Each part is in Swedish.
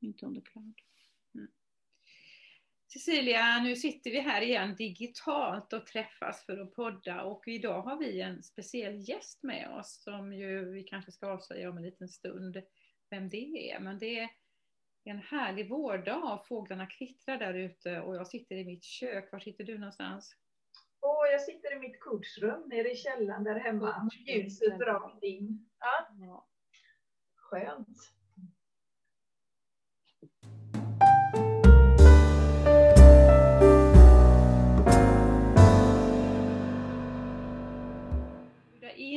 Inte under cloud. Mm. Cecilia, nu sitter vi här igen digitalt och träffas för att podda och idag har vi en speciell gäst med oss som ju vi kanske ska avslöja om en liten stund vem det är. Men det är en härlig vårdag, fåglarna kvittrar där ute och jag sitter i mitt kök. Var sitter du någonstans? Och jag sitter i mitt coachrum nere i källaren där hemma. Ljuset rakt in. Ja. ja. Skönt.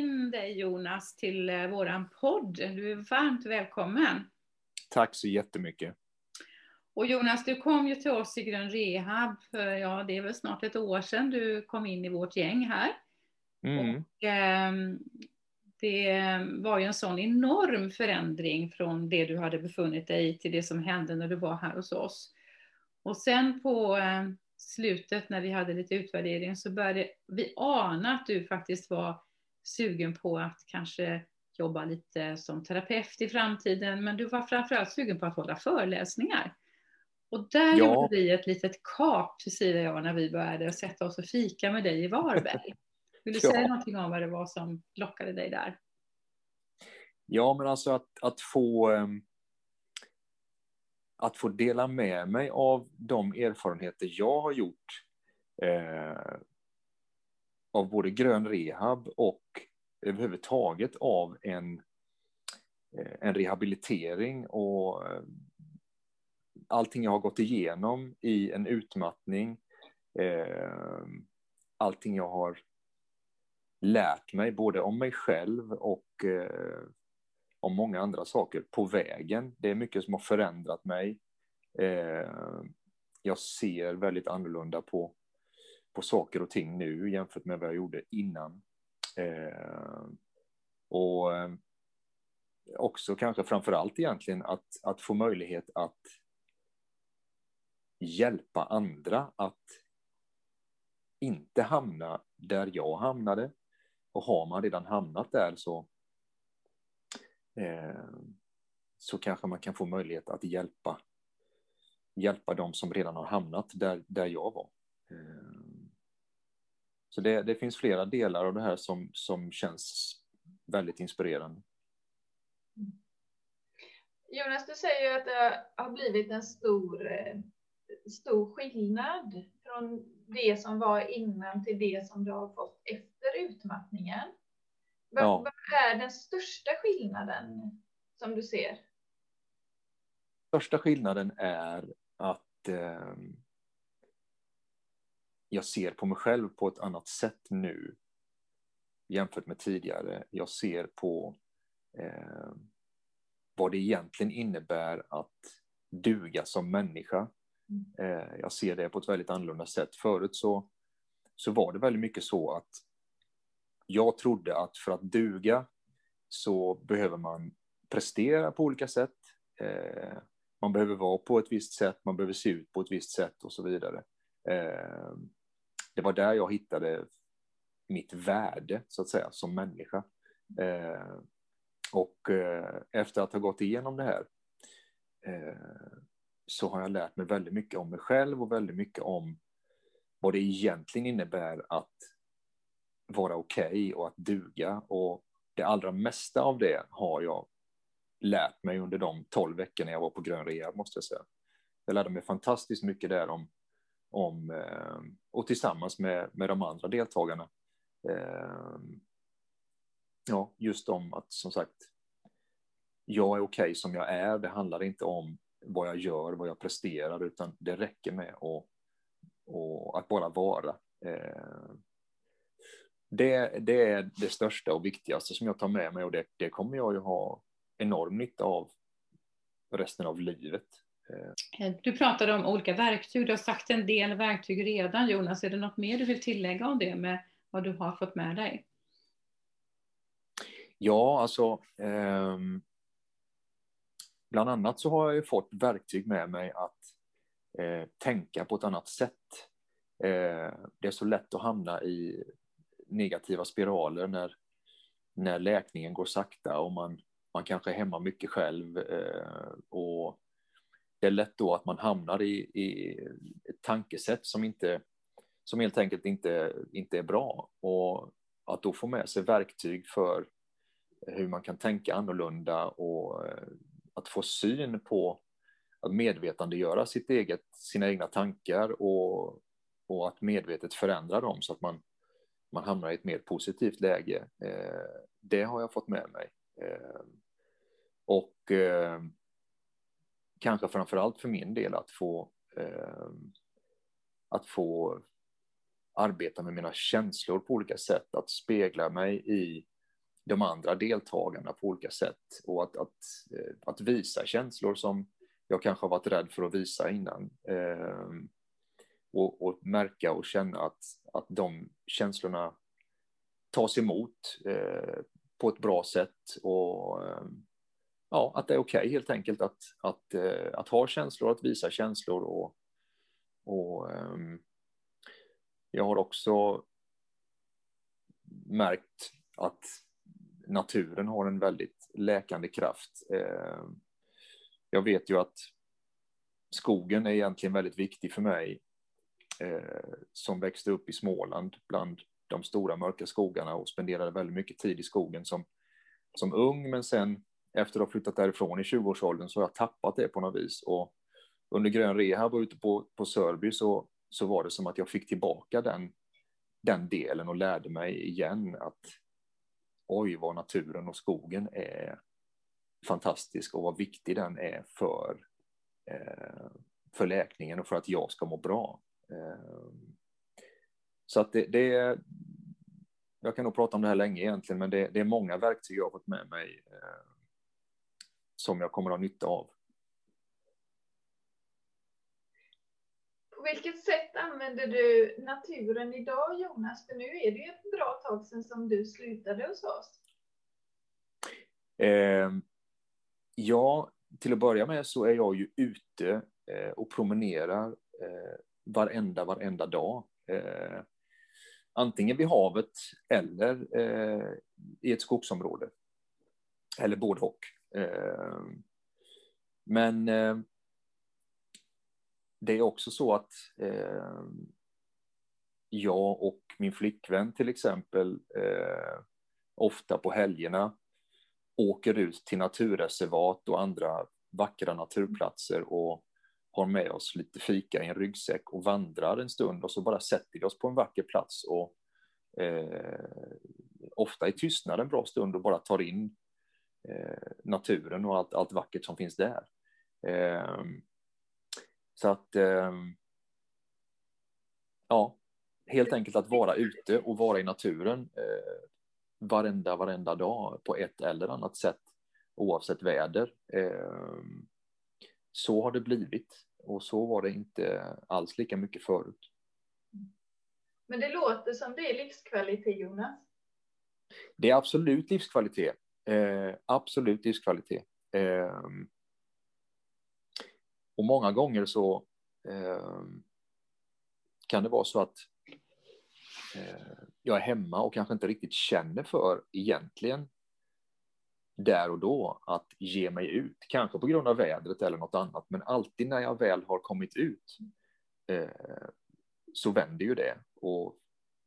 In dig Jonas till eh, våran podd. Du är varmt välkommen. Tack så jättemycket. Och Jonas, du kom ju till oss i Grön Rehab för, ja, det är väl snart ett år sedan du kom in i vårt gäng här. Mm. Och, eh, det var ju en sån enorm förändring från det du hade befunnit dig i till det som hände när du var här hos oss. Och sen på eh, slutet när vi hade lite utvärdering så började vi ana att du faktiskt var sugen på att kanske jobba lite som terapeut i framtiden, men du var framförallt sugen på att hålla föreläsningar. Och där ja. gjorde vi ett litet kap, Cecilia och jag, när vi började sätta oss och fika med dig i Varberg. Vill du ja. säga någonting om vad det var som lockade dig där? Ja, men alltså att, att få ehm, att få dela med mig av de erfarenheter jag har gjort eh, av både grön rehab och överhuvudtaget av en, eh, en rehabilitering och eh, allting jag har gått igenom i en utmattning, eh, allting jag har lärt mig både om mig själv och om många andra saker på vägen. Det är mycket som har förändrat mig. Jag ser väldigt annorlunda på på saker och ting nu jämfört med vad jag gjorde innan. Eh, och eh, också kanske framför allt egentligen att, att få möjlighet att hjälpa andra att inte hamna där jag hamnade. Och har man redan hamnat där så, eh, så kanske man kan få möjlighet att hjälpa, hjälpa de som redan har hamnat där, där jag var. Eh, så det, det finns flera delar av det här som, som känns väldigt inspirerande. Jonas, du säger ju att det har blivit en stor, eh, stor skillnad från det som var innan till det som du har fått efter utmattningen. Vad, ja. vad är den största skillnaden som du ser? Största skillnaden är att eh, jag ser på mig själv på ett annat sätt nu jämfört med tidigare. Jag ser på eh, vad det egentligen innebär att duga som människa. Mm. Eh, jag ser det på ett väldigt annorlunda sätt. Förut så, så var det väldigt mycket så att jag trodde att för att duga så behöver man prestera på olika sätt. Eh, man behöver vara på ett visst sätt, man behöver se ut på ett visst sätt och så vidare. Eh, det var där jag hittade mitt värde, så att säga, som människa. Eh, och eh, efter att ha gått igenom det här eh, så har jag lärt mig väldigt mycket om mig själv och väldigt mycket om vad det egentligen innebär att vara okej okay och att duga. Och det allra mesta av det har jag lärt mig under de tolv veckorna jag var på Grön Rehab, måste jag säga. Jag lärde mig fantastiskt mycket där om om, eh, och tillsammans med, med de andra deltagarna. Eh, ja, just om att som sagt, jag är okej okay som jag är. Det handlar inte om vad jag gör, vad jag presterar, utan det räcker med att, och att bara vara. Eh, det, det, är det största och viktigaste som jag tar med mig och det, det kommer jag ju ha enorm nytta av resten av livet. Eh, du pratade om olika verktyg, du har sagt en del verktyg redan Jonas. Är det något mer du vill tillägga om det med vad du har fått med dig? Ja, alltså eh, bland annat så har jag ju fått verktyg med mig att eh, tänka på ett annat sätt. Eh, det är så lätt att hamna i negativa spiraler när, när läkningen går sakta och man, man kanske är hemma mycket själv eh, och det är lätt då att man hamnar i, i ett tankesätt som, inte, som helt enkelt inte, inte är bra. Och att då få med sig verktyg för hur man kan tänka annorlunda och eh, att få syn på att medvetandegöra sitt eget, sina egna tankar och, och att medvetet förändra dem så att man, man hamnar i ett mer positivt läge. Eh, det har jag fått med mig. Eh, och eh, kanske framför allt för min del att få eh, att få arbeta med mina känslor på olika sätt, att spegla mig i de andra deltagarna på olika sätt och att, att, eh, att visa känslor som jag kanske har varit rädd för att visa innan. Eh, och, och, märka och känna att, att de känslorna tas emot eh, på ett bra sätt och eh, ja, att det är okej okay, helt enkelt att, att, eh, att ha känslor, att visa känslor och, och ehm, jag har också märkt att naturen har en väldigt läkande kraft. Eh, jag vet ju att skogen är egentligen väldigt viktig för mig eh, som växte upp i Småland bland de stora mörka skogarna och spenderade väldigt mycket tid i skogen som, som ung, men sen efter att ha flyttat därifrån i 20-årsåldern så har jag tappat det på något vis. Och under grön rehab och ute på, på Sörby så, så var det som att jag fick tillbaka den, den delen och lärde mig igen att oj, vad naturen och skogen är fantastisk och vad viktig den är för, eh, för läkningen och för att jag ska må bra. Eh, så att det, det, är, jag kan nog prata om det här länge egentligen, men det, det är många verktyg jag har fått med mig eh, som jag kommer att ha nytta av. På vilket sätt använder du naturen idag Jonas? För nu är det ju ett bra tag sedan som du slutade hos oss. Eh, ja, till att börja med så är jag ju ute eh, och promenerar eh, varenda, varenda dag. Eh, antingen vid havet eller eh, i ett skogsområde. Eller både och. Ehm, men ehm, det är också så att ehm, jag och min flickvän till exempel eh, ofta på helgerna åker ut till naturreservat och andra vackra naturplatser och har med oss lite fika i en ryggsäck och vandrar en stund och så bara sätter vi oss på en vacker plats och eh, ofta i tystnad en bra stund och bara tar in naturen och allt, allt vackert som finns där. Eh, så att, eh, ja, helt enkelt att vara ute och vara i naturen eh, varenda, varenda dag på ett eller annat sätt, oavsett väder. Ehm, så har det blivit och så var det inte alls lika mycket förut. Men det låter som det är livskvalitet, Jonas. Det är absolut livskvalitet. Eh, absolut livskvalitet. Eh, och många gånger så eh, kan det vara så att eh, jag är hemma och kanske inte riktigt känner för egentligen där och då att ge mig ut, kanske på grund av vädret eller något annat, men alltid när jag väl har kommit ut eh, så vänder ju det och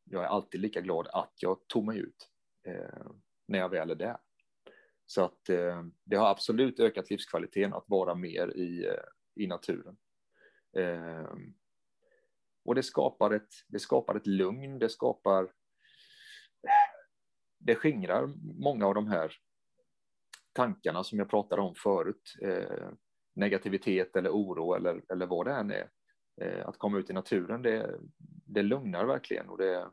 jag är alltid lika glad att jag tog mig ut eh, när jag väl är där. Så att eh, det har absolut ökat livskvaliteten att vara mer i, eh, i naturen. Eh, och det skapar, ett, det skapar ett lugn, det skapar... Det skingrar många av de här tankarna som jag pratade om förut. Eh, negativitet eller oro eller, eller vad det än är. Eh, att komma ut i naturen, det, det lugnar verkligen och det,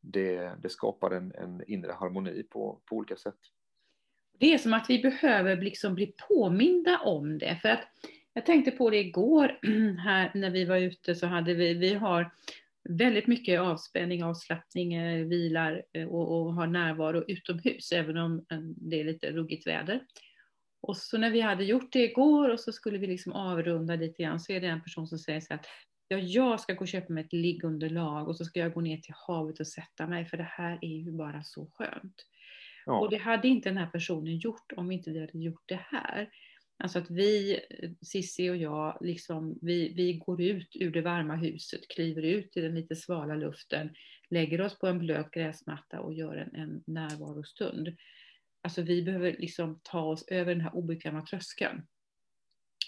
det, det skapar en, en inre harmoni på, på olika sätt. Det är som att vi behöver liksom bli påminda om det. För att jag tänkte på det igår här när vi var ute så hade vi, vi har väldigt mycket avspänning, avslappning, eh, vilar eh, och, och har närvaro utomhus även om eh, det är lite ruggigt väder. Och så när vi hade gjort det igår och så skulle vi liksom avrunda lite grann så är det en person som säger så att ja, jag ska gå och köpa mig ett liggunderlag och så ska jag gå ner till havet och sätta mig för det här är ju bara så skönt. Ja. Och det hade inte den här personen gjort om inte vi hade gjort det här. Alltså att vi, eh, Sissi och jag, liksom, vi, vi går ut ur det varma huset, kliver ut i den lite svala luften, lägger oss på en blöt gräsmatta och gör en, en närvarostund. Alltså vi behöver liksom ta oss över den här obekväma tröskeln.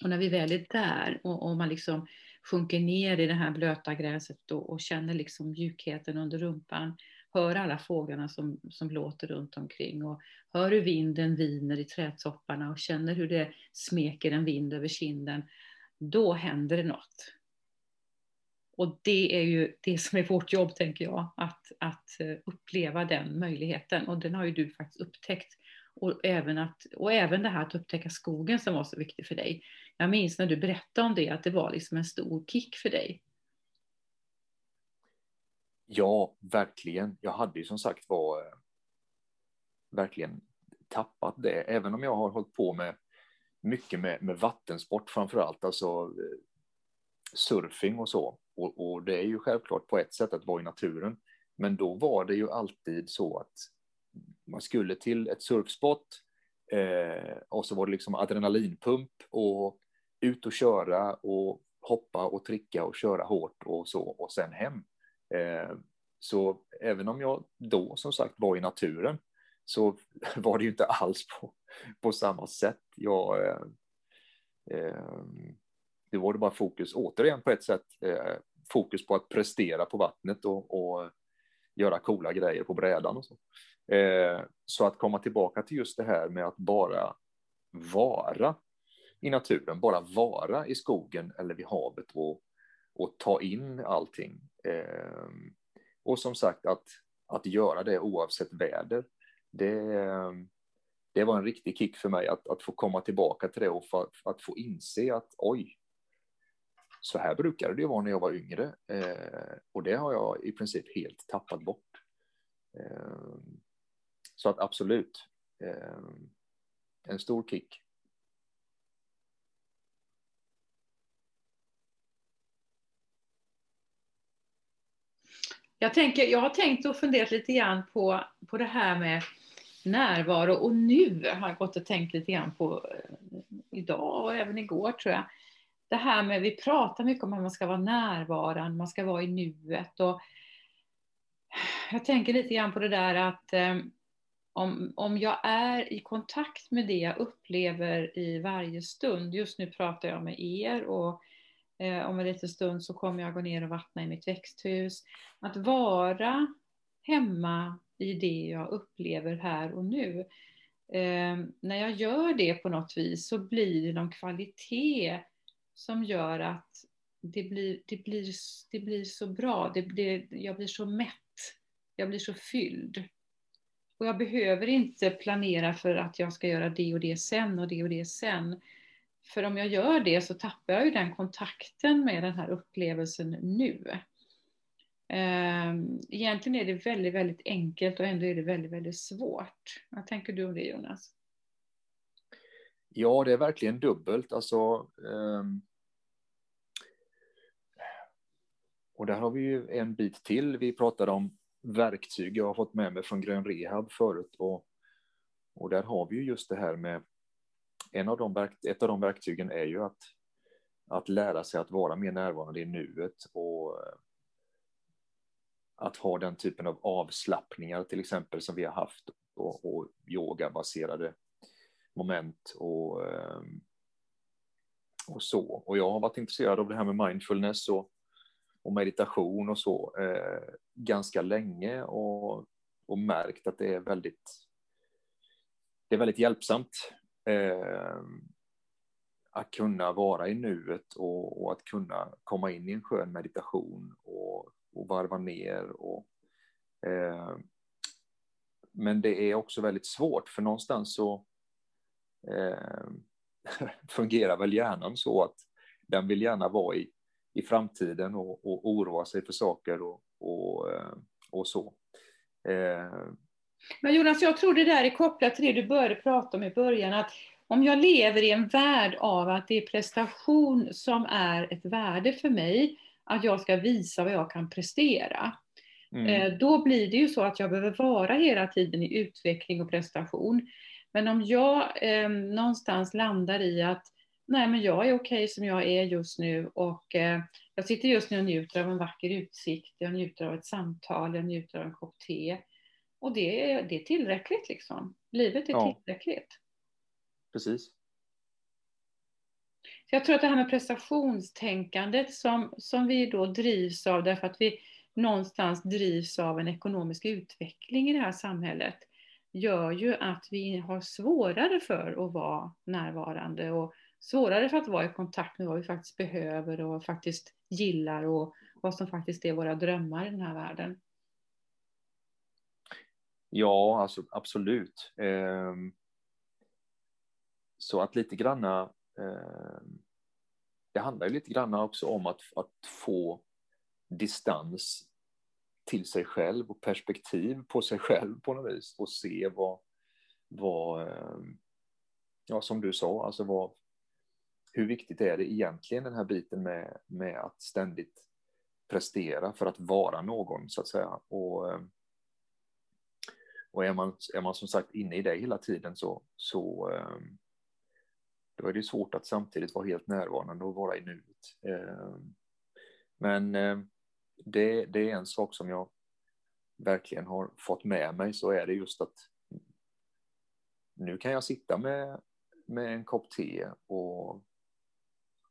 Och när vi väl är där och, och man liksom sjunker ner i det här blöta gräset och, och känner liksom mjukheten under rumpan, hör alla fåglarna som, som låter runt omkring och hör hur vinden viner i trädtopparna och känner hur det smeker en vind över kinden, då händer det något. Och det är ju det som är vårt jobb, tänker jag, att, att eh, uppleva den möjligheten. Och den har ju du faktiskt upptäckt. Och även, att, och även det här att upptäcka skogen som var så viktig för dig. Jag minns när du berättade om det, att det var liksom en stor kick för dig. Ja, verkligen. Jag hade ju som sagt var eh, verkligen tappat det, även om jag har hållit på med mycket med, med vattensport framför allt, alltså eh, surfing och så. Och, och, det är ju självklart på ett sätt att vara i naturen, men då var det ju alltid så att man skulle till ett surfspot eh, och så var det liksom adrenalinpump och ut och köra och hoppa och tricka och köra hårt och så och sen hem. Eh, så även om jag då som sagt var i naturen så var det ju inte alls på, på samma sätt. Jag, eh, eh, det var det bara fokus, återigen på ett sätt, eh, fokus på att prestera på vattnet och, och göra coola grejer på brädan och så. Eh, så att komma tillbaka till just det här med att bara vara i naturen, bara vara i skogen eller vid havet och, och ta in allting. Eh, och som sagt att, att göra det oavsett väder, det, det var en riktig kick för mig att, att få komma tillbaka till det och för, att få inse att oj, så här brukade det ju vara när jag var yngre eh, och det har jag i princip helt tappat bort. Eh, så att absolut, eh, en stor kick. Jag, tänker, jag har tänkt och funderat lite grann på, på det här med närvaro. Och nu har jag gått och tänkt lite grann på eh, idag och även igår tror jag. Det här med, vi pratar mycket om att man ska vara närvarande, man ska vara i nuet. Och jag tänker lite grann på det där att eh, om, om jag är i kontakt med det jag upplever i varje stund, just nu pratar jag med er och eh, om en liten stund så kommer jag gå ner och vattna i mitt växthus. Att vara hemma i det jag upplever här och nu. Eh, när jag gör det på något vis så blir det någon kvalitet som gör att det blir, det blir, det blir så bra, det, det, jag blir så mätt, jag blir så fylld. Och jag behöver inte planera för att jag ska göra det och det sen och det och det sen. För om jag gör det så tappar jag ju den kontakten med den här upplevelsen nu. Ehm, egentligen är det väldigt, väldigt enkelt och ändå är det väldigt, väldigt svårt. Vad tänker du om det Jonas? Ja, det är verkligen dubbelt. Alltså, um... och där har vi ju en bit till. Vi pratade om verktyg jag har fått med mig från Grön Rehab förut. Och, och där har vi ju just det här med en av de ett av de verktygen är ju att, att lära sig att vara mer närvarande i nuet och eh, att ha den typen av avslappningar till exempel som vi har haft och, och yogabaserade moment och, eh, och så. Och jag har varit intresserad av det här med mindfulness och, och meditation och så eh, ganska länge och, och märkt att det är väldigt det är väldigt hjälpsamt eh, att kunna vara i nuet och, och, att kunna komma in i en skön meditation och, och varva ner. Och, eh, men det är också väldigt svårt, för någonstans så eh, fungerar väl hjärnan så att den vill gärna vara i, i framtiden och, och oroa sig för saker och, och, ehm, och så. Eh, men Jonas, jag tror det där är kopplat till det du började prata om i början, att om jag lever i en värld av att det är prestation som är ett värde för mig, att jag ska visa vad jag kan prestera, mm. Eh, då blir det ju så att jag behöver vara hela tiden i utveckling och prestation. Men om jag eh, någonstans landar i att nej men jag är okej som jag är just nu och eh, jag sitter just nu och njuter av en vacker utsikt, jag njuter av ett samtal, jag njuter av en kopp te. Och det är, det är tillräckligt liksom. Livet är ja. tillräckligt. Precis. Så jag tror att det här med prestationstänkandet som, som vi då drivs av därför att vi någonstans drivs av en ekonomisk utveckling i det här samhället gör ju att vi har svårare för att vara närvarande och svårare för att vara i kontakt med vad vi faktiskt behöver och faktiskt gillar och vad som faktiskt är våra drömmar i den här världen. Ja, alltså absolut. Ehm, så att lite granna, ehm, det handlar ju lite granna också om att, att få distans till sig själv och perspektiv på sig själv på något vis och se vad, vad ehm, ja som du sa, alltså vad, hur viktigt är det egentligen den här biten med, med att ständigt prestera för att vara någon så att säga. Och, och är, man, är man som sagt inne i det hela tiden så, så ehm, då är det svårt att samtidigt vara helt närvarande och vara i nuet. Ehm, men ehm, det, det är en sak som jag verkligen har fått med mig så är det just att nu kan jag sitta med, med en kopp te och,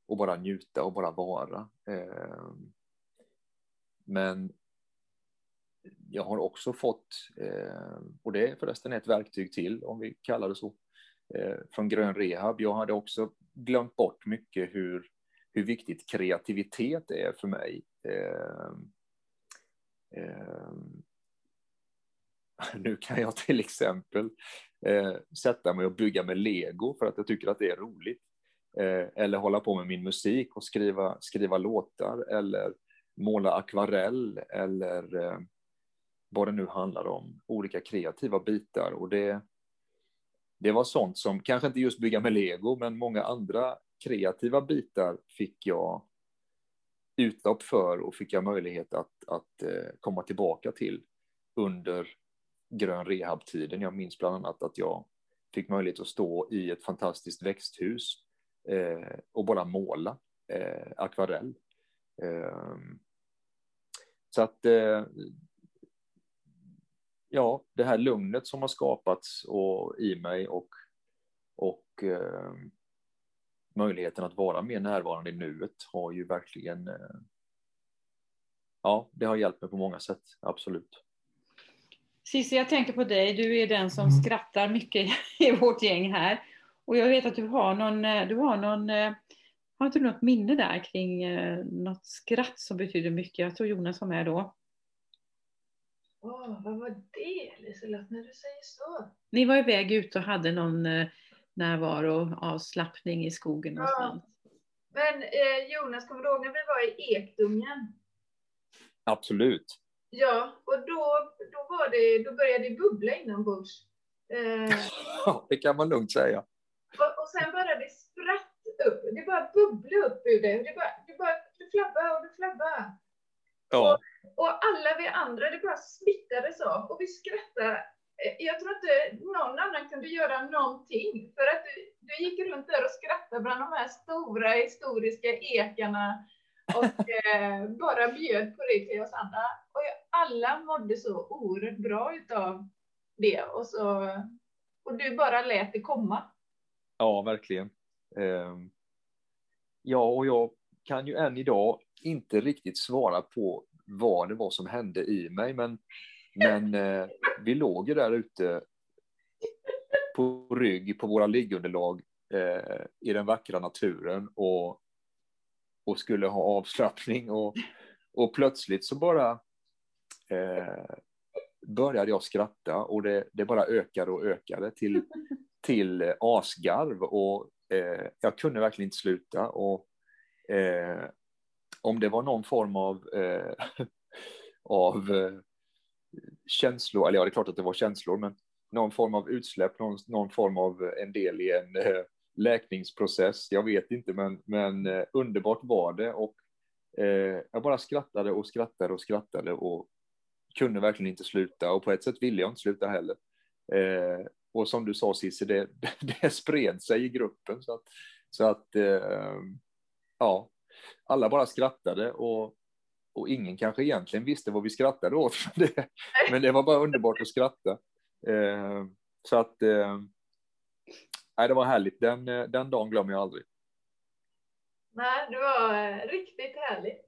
och bara njuta och bara vara. Men jag har också fått, eh, och det är förresten ett verktyg till om vi kallar det så, eh, från Grön Rehab. Jag hade också glömt bort mycket hur, hur viktigt kreativitet är för mig. Ehm, ehm, nu kan jag till exempel eh, sätta mig och bygga med lego för att jag tycker att det är roligt. Eller hålla på med min musik och skriva, skriva låtar eller måla akvarell eller eh, vad det nu handlar om, olika kreativa bitar. Och det, det var sånt som, kanske inte just bygga med lego, men många andra kreativa bitar fick jag utlopp för och fick jag möjlighet att, att eh, komma tillbaka till under grön rehab-tiden. Jag minns bland annat att jag fick möjlighet att stå i ett fantastiskt växthus eh, och bara måla eh, akvarell. Eh, så att eh, ja, det här lugnet som har skapats och, i mig och, och eh, möjligheten att vara mer närvarande i nuet har ju verkligen eh, ja, det har hjälpt mig på många sätt, absolut. Cissi, jag tänker på dig. Du är den som mm. skrattar mycket i vårt gäng här. Och jag vet att du har någon, eh, du har någon, eh, har inte du något minne där kring eh, något skratt som betyder mycket? Jag tror Jonas var med då. Åh, vad var det Liselott, när du säger så? Ni var iväg ut och hade någon närvaro, avslappning i skogen någonstans. Ja. Men eh, Jonas, kommer du ihåg när vi var i Ekdungen? Absolut. Ja, och då, då, var det, då började det bubbla inombords. Eh, ja, det kan man lugnt säga. Och, och sen började det spratt upp. Det bara bubblade upp ur det. Det bara, det bara det flabbade och det flabbade. Ja. Och, och alla vi andra, det bara smittades av. Och vi skrattade. Eh, jag tror inte någon annan kunde göra någonting. För att du, du gick runt där och skrattade bland de här stora historiska ekarna och eh, bara bjöd på det till oss andra. Och alla mådde så oerhört bra utav det och, så, och du bara lät det komma. Ja, verkligen. Eh, ja, och jag kan ju än idag inte riktigt svara på vad det var som hände i mig, men, men eh, vi låg ju där ute på rygg på våra liggunderlag eh, i den vackra naturen och och skulle ha avslappning och, och plötsligt så bara eh, började jag skratta och det, det bara ökade och ökade till, till asgarv och eh, jag kunde verkligen inte sluta och eh, om det var någon form av, eh, av eh, känslor, eller ja, det är klart att det var känslor, men någon form av utsläpp, någon, någon form av en del i en eh, läkningsprocess, jag vet inte, men, men eh, underbart var det och eh, jag bara skrattade och skrattade och skrattade och kunde verkligen inte sluta och på ett sätt ville jag inte sluta heller. Eh, och som du sa Cissi, det, det spred sig i gruppen. Så att, så att eh, ja, alla bara skrattade och, och ingen kanske egentligen visste vad vi skrattade åt. Det, men det var bara underbart att skratta. Eh, så att, eh, det var härligt. Den, den dagen glömmer jag aldrig. Nej, det var riktigt härligt.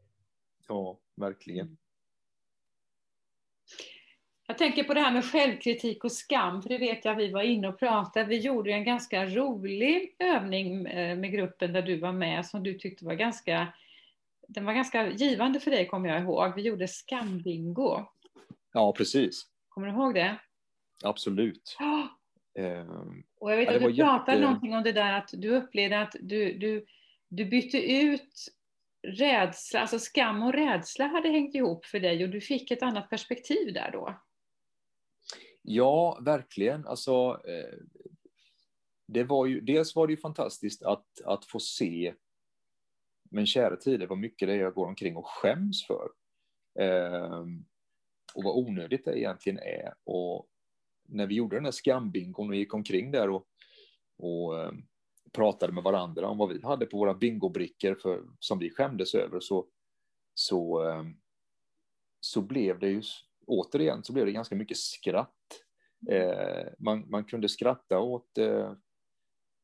Ja, verkligen. Jag tänker på det här med självkritik och skam, för det vet jag vi var inne och pratade. Vi gjorde en ganska rolig övning eh, med gruppen där du var med som du tyckte var ganska, den var ganska givande för dig kommer jag ihåg. Vi gjorde skambingo. Ja, precis. Kommer du ihåg det? Absolut. Oh. och jag vet att du pratade jätte... någonting om det där att du upplevde att du, du, du bytte ut rädsla, alltså skam och rädsla hade hängt ihop för dig och du fick ett annat perspektiv där då. Ja, verkligen. Alltså, eh, det var ju, dels var det ju fantastiskt att, att få se, men kära tider, vad mycket det är jag går omkring och skäms för. Ehm, och vad onödigt det egentligen är. Och när vi gjorde den här skambingon och gick omkring där och, och eh, pratade med varandra om vad vi hade på våra bingobrickor för, som vi skämdes över så, så, ehm, så blev det ju återigen så blev det ganska mycket skratt. Eh, man, man kunde skratta åt, eh,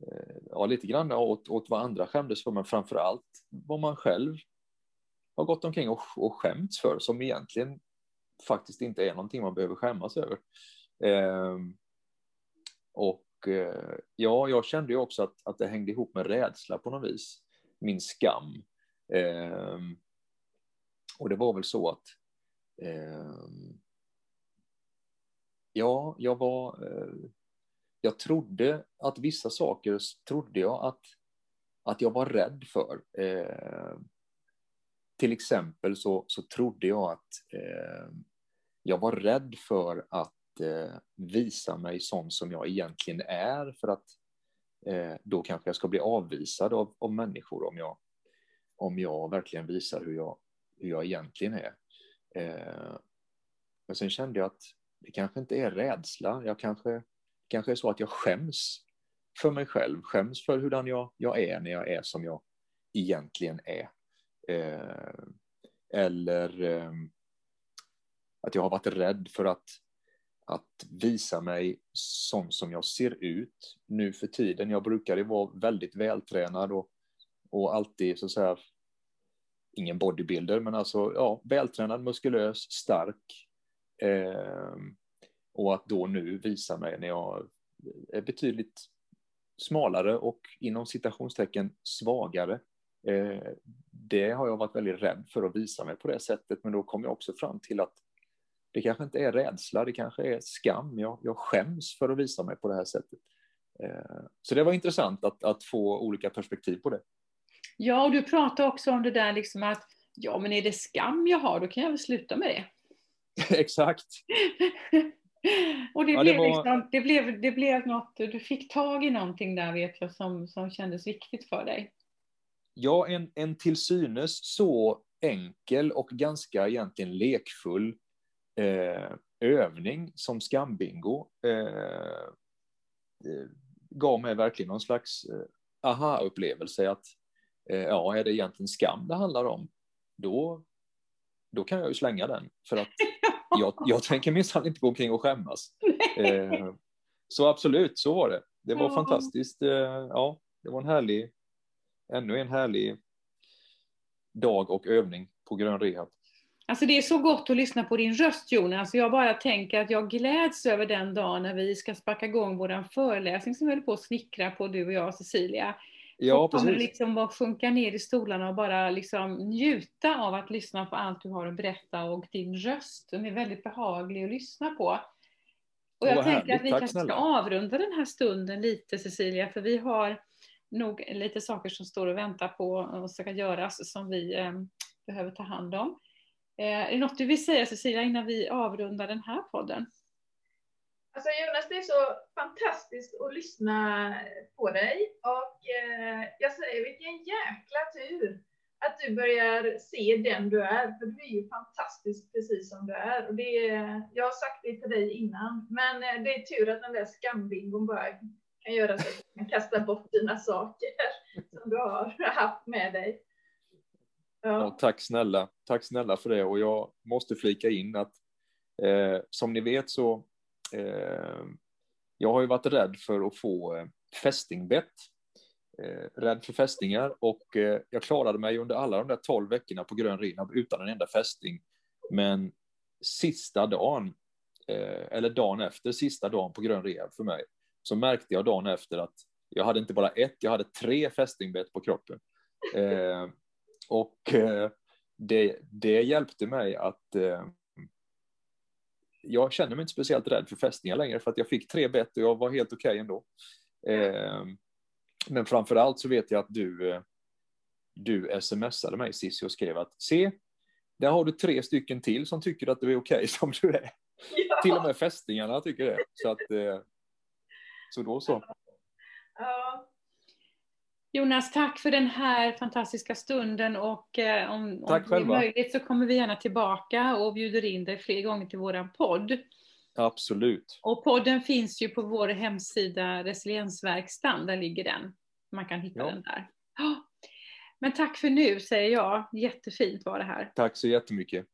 eh, ja lite grann åt, åt vad andra skämdes för, men framför allt vad man själv har gått omkring och, och skämts för, som egentligen faktiskt inte är någonting man behöver skämmas över. Eh, och eh, ja, jag kände ju också att, att det hängde ihop med rädsla på något vis, min skam. Eh, och det var väl så att eh, ja, jag var, eh, jag trodde att vissa saker trodde jag att, att jag var rädd för. Eh, till exempel så, så trodde jag att eh, jag var rädd för att eh, visa mig sån som jag egentligen är för att eh, då kanske jag ska bli avvisad av, av människor om jag, om jag verkligen visar hur jag, hur jag egentligen är. Eh, men sen kände jag att det kanske inte är rädsla. Jag kanske, kanske är så att jag skäms för mig själv, skäms för hurdan jag, jag är när jag är som jag egentligen är. Eh, eller eh, att jag har varit rädd för att, att visa mig sån som jag ser ut nu för tiden. Jag brukade vara väldigt vältränad och, och alltid så att säga ingen bodybuilder, men alltså ja, vältränad, muskulös, stark. Eh, och att då nu visa mig när jag är betydligt smalare och inom citationstecken svagare. Eh, det har jag varit väldigt rädd för att visa mig på det sättet, men då kom jag också fram till att det kanske inte är rädsla, det kanske är skam. Jag, jag skäms för att visa mig på det här sättet. Eh, så det var intressant att, att få olika perspektiv på det. Ja, och du pratade också om det där liksom att ja, men är det skam jag har, då kan jag väl sluta med det. Exakt. och det, ja, blev det, var... liksom, det, blev, det blev något, du fick tag i någonting där vet jag som, som kändes viktigt för dig. Ja, en, en till synes så enkel och ganska egentligen lekfull eh, övning som skambingo eh, eh gav mig verkligen någon slags eh, aha-upplevelse att eh, ja, är det egentligen skam det handlar om, då, då kan jag ju slänga den. För att jag, jag tänker minsann inte gå omkring och skämmas. Eh, så absolut, så var det. Det var ja. fantastiskt. Eh, ja, det var en härlig, ännu en härlig dag och övning på Grön Rehab. Alltså det är så gott att lyssna på din röst Jonas. Jag bara tänker att jag gläds över den dagen när vi ska sparka igång vår föreläsning som vi håller på att snickra på, du och jag Cecilia. Ja, precis. kommer liksom att sjunka ner i stolarna och bara liksom njuta av att lyssna på allt du har att berätta och din röst. Den är väldigt behaglig att lyssna på. Och jag tänker att vi kanske ska avrunda den här stunden lite Cecilia, för vi har nog lite saker som står och väntar på och ska göras som vi eh, behöver ta hand om. Eh, är det något du vill säga Cecilia innan vi avrundar den här podden? Alltså Jonas, det är så fantastiskt att lyssna på dig och eh, jag säger vilken jäkla tur att du börjar se den du är, för du är ju fantastisk precis som du är. Och det jag har sagt det till dig innan, men eh, det är tur att den där skambingon bara kan göra så att du kan kasta bort dina saker som du har haft med dig. Ja. ja. tack snälla, tack snälla för det och jag måste flika in att eh, som ni vet så Eh, jag har ju varit rädd för att få eh, fästingbett eh, rädd för fästingar och eh, jag klarade mig under alla de där tolv veckorna på grön rehab utan en enda fästing. Men sista dagen, eh, eller dagen efter sista dagen på grön rehab för mig, så märkte jag dagen efter att jag hade inte bara ett, jag hade tre fästingbett på kroppen. Eh, och eh, det, det hjälpte mig att eh, jag känner mig inte speciellt rädd för fästingar längre för att jag fick tre bett och jag var helt okej okay ändå. Eh, men framför allt så vet jag att du, eh, du smsade mig Cissi och skrev att se, där har du tre stycken till som tycker att du är okej okay som du är. Ja. Till och med fästingarna tycker det. Så, att, eh, så då så. Ja. Jonas, tack för den här fantastiska stunden och eh, om, tack om det är möjligt så kommer vi gärna tillbaka och bjuder in dig fler gånger till våran podd. Absolut. Och podden finns ju på vår hemsida Resiliensverkstan, där ligger den. Man kan hitta ja. den där. Men tack för nu säger jag, jättefint var det här. Tack så jättemycket.